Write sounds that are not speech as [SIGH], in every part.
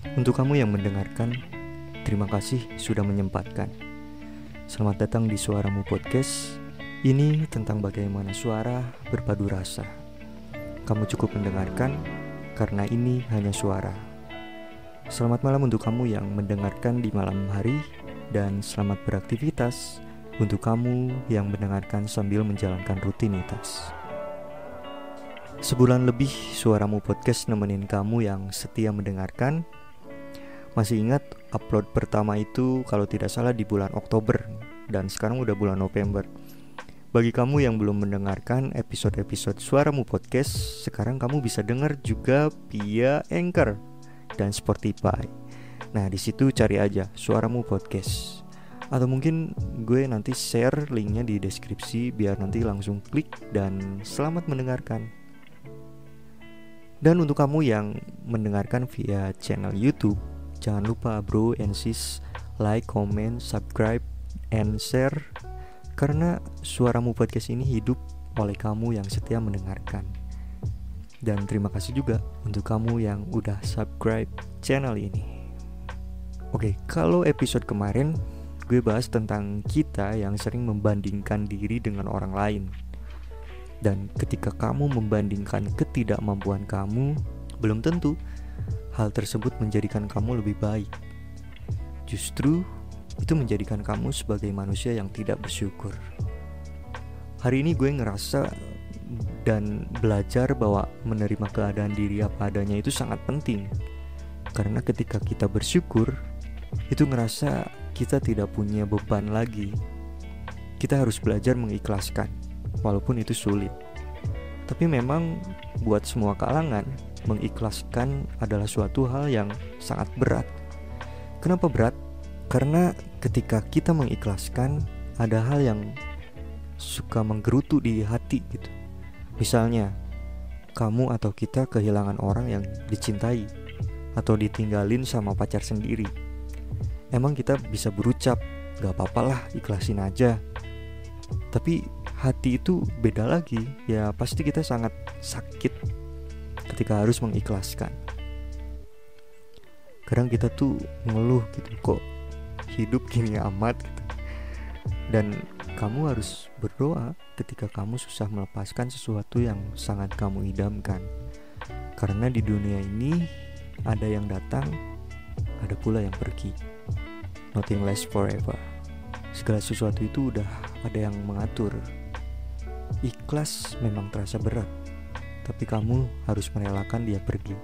Untuk kamu yang mendengarkan, terima kasih sudah menyempatkan. Selamat datang di Suaramu Podcast. Ini tentang bagaimana suara berpadu rasa. Kamu cukup mendengarkan karena ini hanya suara. Selamat malam untuk kamu yang mendengarkan di malam hari dan selamat beraktivitas untuk kamu yang mendengarkan sambil menjalankan rutinitas. Sebulan lebih suaramu podcast nemenin kamu yang setia mendengarkan masih ingat upload pertama itu kalau tidak salah di bulan Oktober dan sekarang udah bulan November. Bagi kamu yang belum mendengarkan episode-episode Suaramu Podcast, sekarang kamu bisa dengar juga via Anchor dan Spotify. Nah, di situ cari aja Suaramu Podcast. Atau mungkin gue nanti share linknya di deskripsi biar nanti langsung klik dan selamat mendengarkan. Dan untuk kamu yang mendengarkan via channel YouTube, Jangan lupa bro and sis like, comment, subscribe, and share. Karena suaramu podcast ini hidup oleh kamu yang setia mendengarkan. Dan terima kasih juga untuk kamu yang udah subscribe channel ini. Oke, kalau episode kemarin gue bahas tentang kita yang sering membandingkan diri dengan orang lain. Dan ketika kamu membandingkan ketidakmampuan kamu Belum tentu hal tersebut menjadikan kamu lebih baik. Justru itu menjadikan kamu sebagai manusia yang tidak bersyukur. Hari ini gue ngerasa dan belajar bahwa menerima keadaan diri apa adanya itu sangat penting. Karena ketika kita bersyukur, itu ngerasa kita tidak punya beban lagi. Kita harus belajar mengikhlaskan, walaupun itu sulit. Tapi memang buat semua kalangan, mengikhlaskan adalah suatu hal yang sangat berat. Kenapa berat? Karena ketika kita mengikhlaskan, ada hal yang suka menggerutu di hati gitu. Misalnya, kamu atau kita kehilangan orang yang dicintai atau ditinggalin sama pacar sendiri. Emang kita bisa berucap, gak apa-apa lah ikhlasin aja. Tapi hati itu beda lagi, ya pasti kita sangat sakit ketika harus mengikhlaskan. Kadang kita tuh ngeluh gitu kok hidup gini amat? gitu. Dan kamu harus berdoa ketika kamu susah melepaskan sesuatu yang sangat kamu idamkan. Karena di dunia ini ada yang datang ada pula yang pergi. Nothing lasts forever. Segala sesuatu itu udah ada yang mengatur. Ikhlas memang terasa berat tapi kamu harus merelakan dia pergi.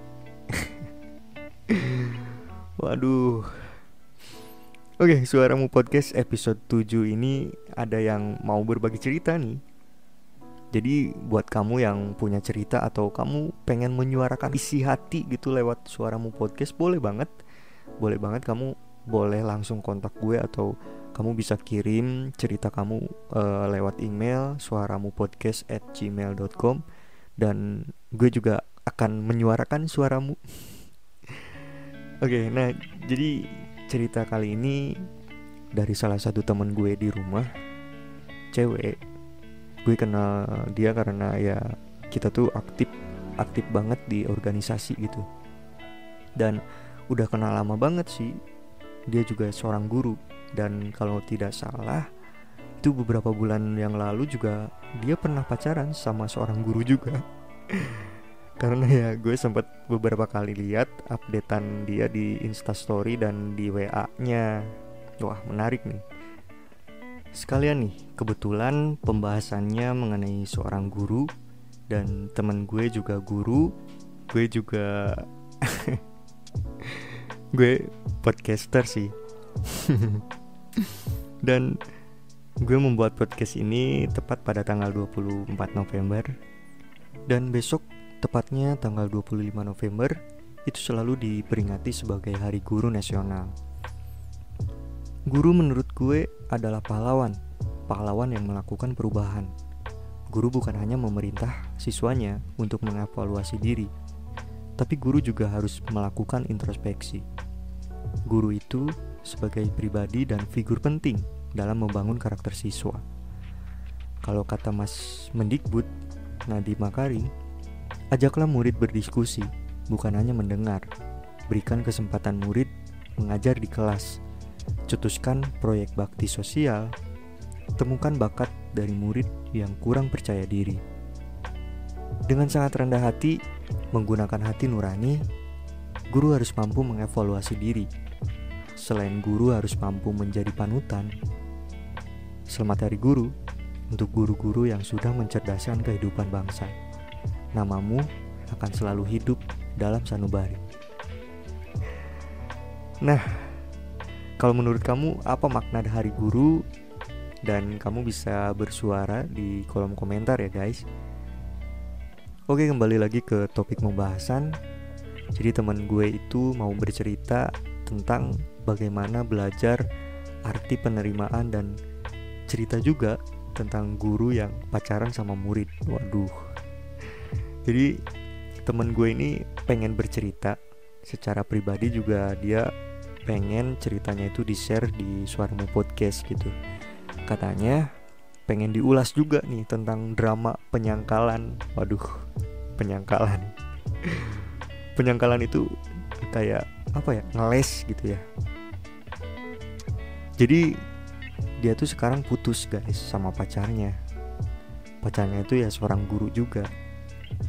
[LAUGHS] Waduh. Oke, suaramu podcast episode 7 ini ada yang mau berbagi cerita nih. Jadi buat kamu yang punya cerita atau kamu pengen menyuarakan isi hati gitu lewat suaramu podcast boleh banget. Boleh banget kamu boleh langsung kontak gue atau kamu bisa kirim cerita kamu uh, lewat email suaramu podcast at gmail.com dan gue juga akan menyuarakan suaramu. [LAUGHS] Oke, okay, nah jadi cerita kali ini dari salah satu teman gue di rumah, cewek. Gue kenal dia karena ya kita tuh aktif aktif banget di organisasi gitu. Dan udah kenal lama banget sih. Dia juga seorang guru dan kalau tidak salah itu beberapa bulan yang lalu juga dia pernah pacaran sama seorang guru juga. [LAUGHS] Karena ya gue sempat beberapa kali lihat updatean dia di instastory dan di wa nya wah menarik nih. Sekalian nih kebetulan pembahasannya mengenai seorang guru dan teman gue juga guru. Gue juga [LAUGHS] gue podcaster sih. [LAUGHS] Dan Gue membuat podcast ini tepat pada tanggal 24 November. Dan besok tepatnya tanggal 25 November Itu selalu diperingati sebagai Hari Guru Nasional. Guru menurut gue adalah pahlawan Pahlawan yang melakukan perubahan. Guru bukan hanya memerintah siswanya untuk mengevaluasi diri Tapi guru juga harus melakukan introspeksi. Guru itu sebagai pribadi dan figur penting dalam membangun karakter siswa. Kalau kata Mas Mendikbud, Nadiem Makarim, ajaklah murid berdiskusi, bukan hanya mendengar. berikan kesempatan murid mengajar di kelas, cetuskan proyek bakti sosial, temukan bakat dari murid yang kurang percaya diri. Dengan sangat rendah hati, menggunakan hati nurani, guru harus mampu mengevaluasi diri. Selain guru harus mampu menjadi panutan. Selamat Hari Guru untuk guru-guru yang sudah mencerdaskan kehidupan bangsa. Namamu akan selalu hidup dalam sanubari. Nah, kalau menurut kamu apa makna Hari Guru? Dan kamu bisa bersuara di kolom komentar ya guys. Oke, kembali lagi ke topik pembahasan. Jadi teman gue itu mau bercerita tentang bagaimana belajar arti penerimaan dan cerita juga tentang guru yang pacaran sama murid. Waduh. Jadi temen gue ini pengen bercerita. Secara pribadi juga dia pengen ceritanya itu di share di Suaramu Podcast gitu. Katanya pengen diulas juga nih tentang drama penyangkalan. Waduh penyangkalan. Penyangkalan itu kayak apa ya ngeles gitu ya. Jadi dia tuh sekarang putus guys sama pacarnya pacarnya itu ya seorang guru juga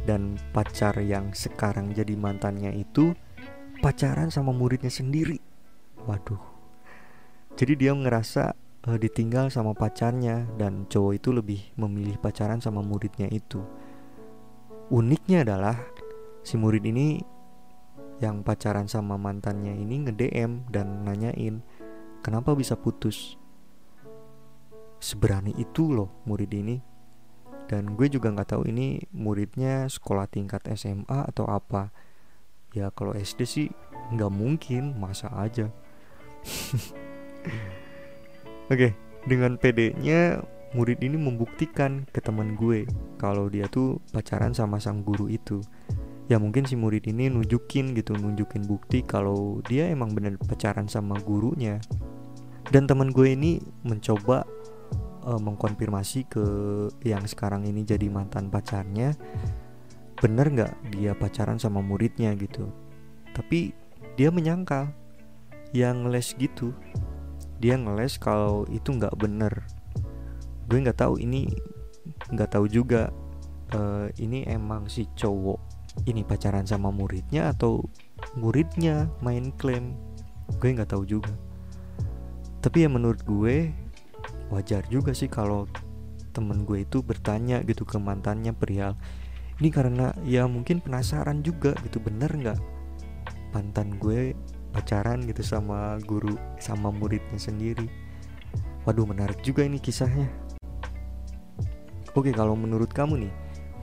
dan pacar yang sekarang jadi mantannya itu pacaran sama muridnya sendiri. Waduh. Jadi dia ngerasa uh, ditinggal sama pacarnya dan cowok itu lebih memilih pacaran sama muridnya itu. Uniknya adalah si murid ini yang pacaran sama mantannya ini nge-DM dan nanyain kenapa bisa putus. Seberani itu loh murid ini. Dan gue juga nggak tahu ini muridnya sekolah tingkat SMA atau apa. Ya kalau SD sih nggak mungkin masa aja. [LAUGHS] Oke dengan PD-nya murid ini membuktikan ke teman gue kalau dia tuh pacaran sama sang guru itu. Ya mungkin si murid ini nunjukin gitu nunjukin bukti kalau dia emang bener pacaran sama gurunya. Dan teman gue ini mencoba uh, mengkonfirmasi ke yang sekarang ini jadi mantan pacarnya bener nggak dia pacaran sama muridnya gitu? Tapi dia menyangkal yang les gitu dia ngeles kalau itu nggak bener. Gue nggak tahu ini nggak tahu juga uh, ini emang si cowok ini pacaran sama muridnya atau muridnya main klaim? Gue nggak tahu juga. Tapi ya menurut gue wajar juga sih kalau temen gue itu bertanya gitu ke mantannya perihal ini karena ya mungkin penasaran juga gitu bener nggak? Mantan gue pacaran gitu sama guru sama muridnya sendiri. Waduh menarik juga ini kisahnya. Oke kalau menurut kamu nih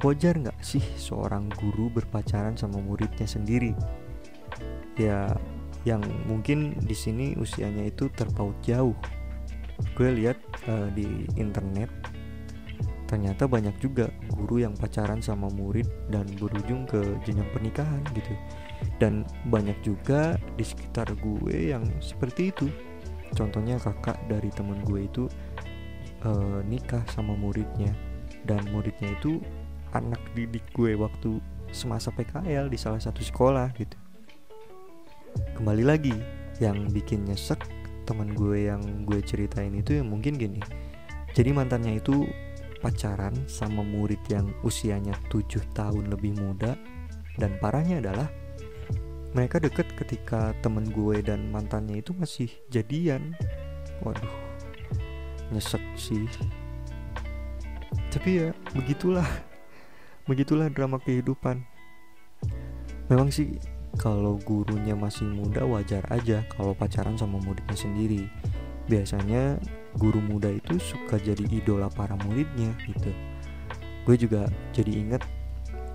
wajar nggak sih seorang guru berpacaran sama muridnya sendiri? Ya yang mungkin di sini usianya itu terpaut jauh gue lihat uh, di internet ternyata banyak juga guru yang pacaran sama murid dan berujung ke jenjang pernikahan gitu. Dan banyak juga di sekitar gue yang seperti itu. Contohnya kakak dari temen gue itu uh, nikah sama muridnya. Dan muridnya itu anak didik gue waktu semasa PKL di salah satu sekolah gitu. Kembali lagi yang bikin nyesek teman gue yang gue ceritain itu yang mungkin gini. Jadi mantannya itu pacaran sama murid yang usianya 7 tahun lebih muda dan parahnya adalah mereka deket ketika temen gue dan mantannya itu masih jadian. Waduh nyesek sih. Tapi ya begitulah. Begitulah drama kehidupan. Memang sih kalau gurunya masih muda wajar aja kalau pacaran sama muridnya sendiri. Biasanya guru muda itu suka jadi idola para muridnya gitu. Gue juga jadi inget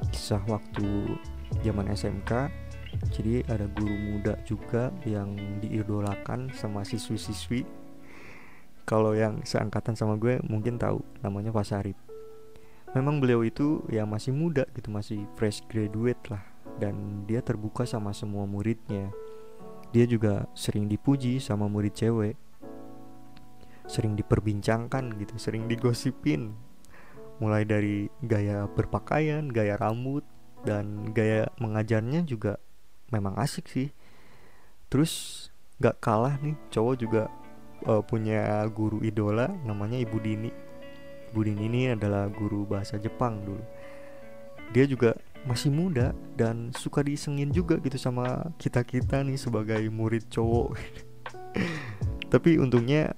kisah waktu zaman SMK jadi ada guru muda juga yang diidolakan sama siswi-siswi. Kalau yang seangkatan sama gue mungkin tahu namanya Pak Sarip. Memang beliau itu ya masih muda gitu masih fresh graduate lah dan dia terbuka sama semua muridnya. Dia juga sering dipuji sama murid cewek. Sering diperbincangkan gitu, sering digosipin. Mulai dari gaya berpakaian, gaya rambut, dan gaya mengajarnya juga memang asik sih. terus gak kalah nih cowok juga uh, punya guru idola namanya Ibu Dini Ibu Dini ini adalah guru bahasa Jepang dulu dia juga masih muda dan suka disengin juga gitu sama kita kita nih sebagai murid cowok. [LAUGHS] Tapi untungnya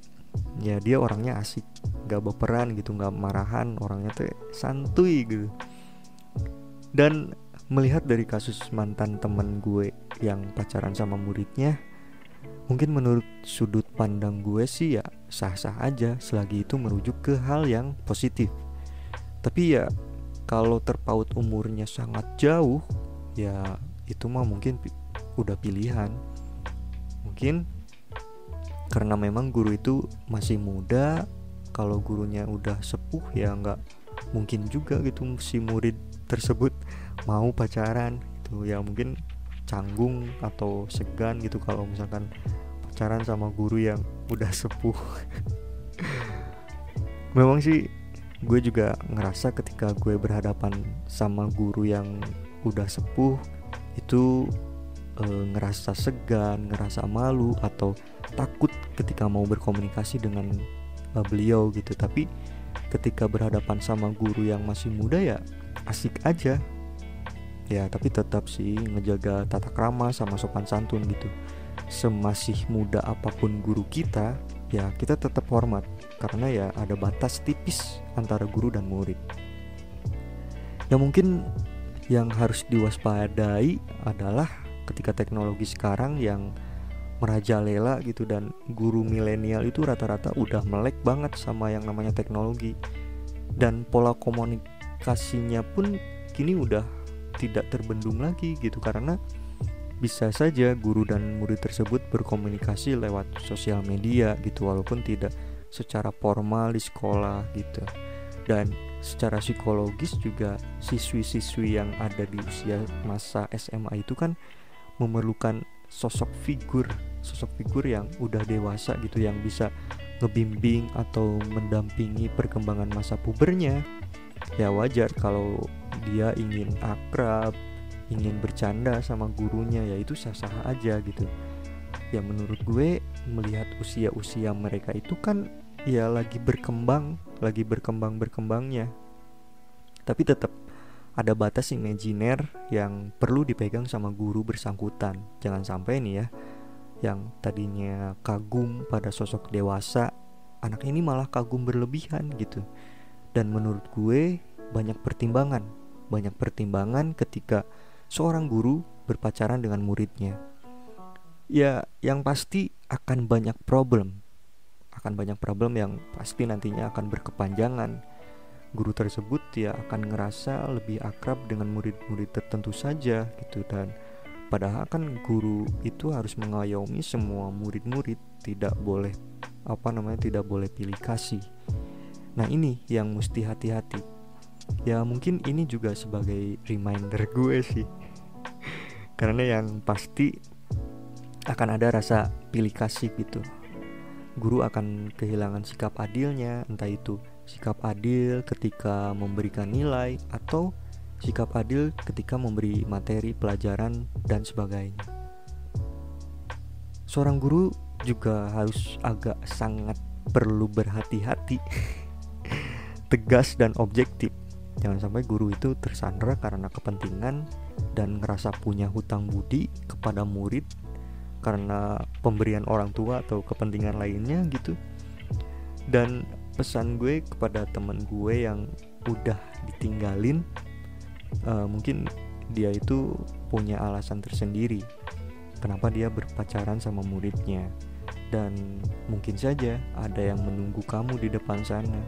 ya dia orangnya asik gak baperan gitu gak marahan orangnya tuh santuy gitu. Dan melihat dari kasus mantan temen gue yang pacaran sama muridnya mungkin menurut sudut pandang gue sih ya sah-sah aja selagi itu merujuk ke hal yang positif. Tapi ya kalau terpaut umurnya sangat jauh ya itu mah mungkin udah pilihan. Mungkin karena memang guru itu masih muda kalau gurunya udah sepuh ya nggak mungkin juga gitu si murid tersebut [LAUGHS] mau pacaran gitu. Ya mungkin canggung atau segan gitu kalau misalkan pacaran sama guru yang udah sepuh. [LAUGHS] Memang sih gue juga ngerasa ketika gue berhadapan sama guru yang udah sepuh itu e, ngerasa segan, ngerasa malu atau takut ketika mau berkomunikasi dengan e, beliau gitu. Tapi ketika berhadapan sama guru yang masih muda ya asik aja. Ya, tapi tetap sih ngejaga tata krama sama sopan santun gitu. Semasih muda apa pun guru kita, ya kita tetap hormat karena ya ada batas tipis antara guru dan murid. Ya mungkin yang harus diwaspadai adalah ketika teknologi sekarang yang merajalela gitu dan guru milenial itu rata-rata udah melek banget sama yang namanya teknologi dan pola komunikasinya pun kini udah tidak terbendung lagi gitu karena bisa saja guru dan murid tersebut berkomunikasi lewat sosial media gitu walaupun tidak secara formal di sekolah gitu. Dan secara psikologis juga siswi-siswi yang ada di usia masa SMA itu kan memerlukan sosok figur sosok figur yang udah dewasa gitu yang bisa ngebimbing atau mendampingi perkembangan masa pubernya. Ya wajar kalau dia ingin akrab ingin bercanda sama gurunya ya itu sah-sah aja gitu. Ya menurut gue melihat usia-usia mereka itu kan ya lagi berkembang lagi berkembang berkembangnya tapi tetap ada batas imajiner yang perlu dipegang sama guru bersangkutan jangan sampai nih ya yang tadinya kagum pada sosok dewasa anak ini malah kagum berlebihan gitu dan menurut gue banyak pertimbangan banyak pertimbangan ketika seorang guru berpacaran dengan muridnya. Ya, yang pasti akan banyak problem. Akan banyak problem yang pasti nantinya akan berkepanjangan. Guru tersebut ya akan ngerasa lebih akrab dengan murid-murid tertentu saja gitu dan padahal kan guru itu harus mengayomi semua murid-murid, tidak boleh apa namanya tidak boleh pilih kasih. Nah, ini yang mesti hati-hati. Ya mungkin ini juga sebagai reminder gue sih [LAUGHS] karena yang pasti akan ada rasa pilih kasih gitu guru akan kehilangan sikap adilnya entah itu sikap adil ketika memberikan nilai atau sikap adil ketika memberi materi pelajaran dan sebagainya. Seorang guru juga harus agak sangat perlu berhati-hati [LAUGHS] tegas dan objektif. Jangan sampai guru itu tersandra karena kepentingan dan ngerasa punya hutang budi kepada murid karena pemberian orang tua atau kepentingan lainnya gitu. Dan pesan gue kepada temen gue yang udah ditinggalin uh, mungkin dia itu punya alasan tersendiri kenapa dia berpacaran sama muridnya. Dan mungkin saja ada yang menunggu kamu di depan sana.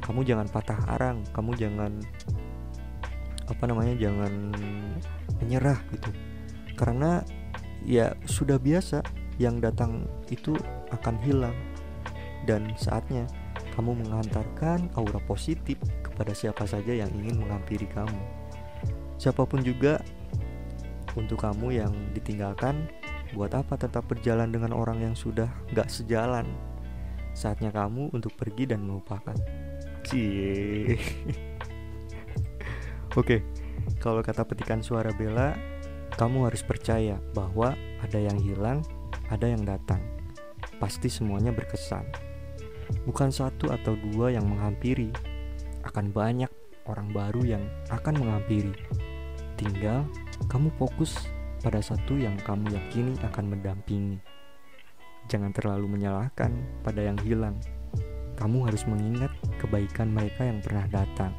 Kamu jangan patah arang kamu jangan apa namanya jangan menyerah gitu. Karena ya sudah biasa yang datang itu akan hilang. Dan saatnya kamu mengantarkan aura positif kepada siapa saja yang ingin menghampiri kamu. Siapa pun juga untuk kamu yang ditinggalkan buat apa tetap berjalan dengan orang yang sudah gak sejalan? Saatnya kamu untuk pergi dan melupakan. Cie. [LAUGHS] Oke, kalau kata petikan suara Bella, kamu harus percaya bahwa ada yang hilang ada yang datang. Pasti semuanya berkesan. Bukan satu atau dua yang menghampiri, akan banyak orang baru yang akan menghampiri. Tinggal kamu fokus pada satu yang kamu yakini akan mendampingi. Jangan terlalu menyalahkan pada yang hilang. Kamu harus mengingat kebaikan mereka yang pernah datang.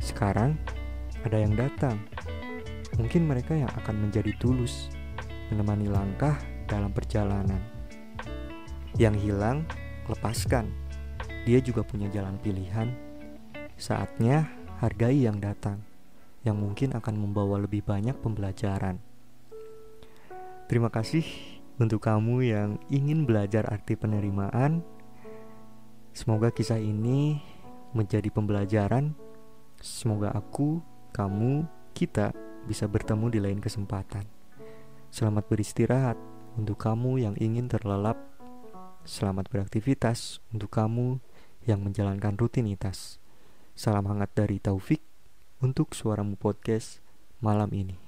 Sekarang ada yang datang. Mungkin mereka yang akan menjadi tulus, menemani langkah dalam perjalanan. Yang hilang, lepaskan. Dia juga punya jalan pilihan. Saatnya hargai yang datang yang mungkin akan membawa lebih banyak pembelajaran. Terima kasih untuk kamu yang ingin belajar arti penerimaan. Semoga kisah ini menjadi pembelajaran. Semoga aku, kamu, kita bisa bertemu di lain kesempatan. Selamat beristirahat untuk kamu yang ingin terlelap. Selamat beraktivitas untuk kamu yang menjalankan rutinitas. Salam hangat dari Taufik untuk Suaramu Podcast malam ini.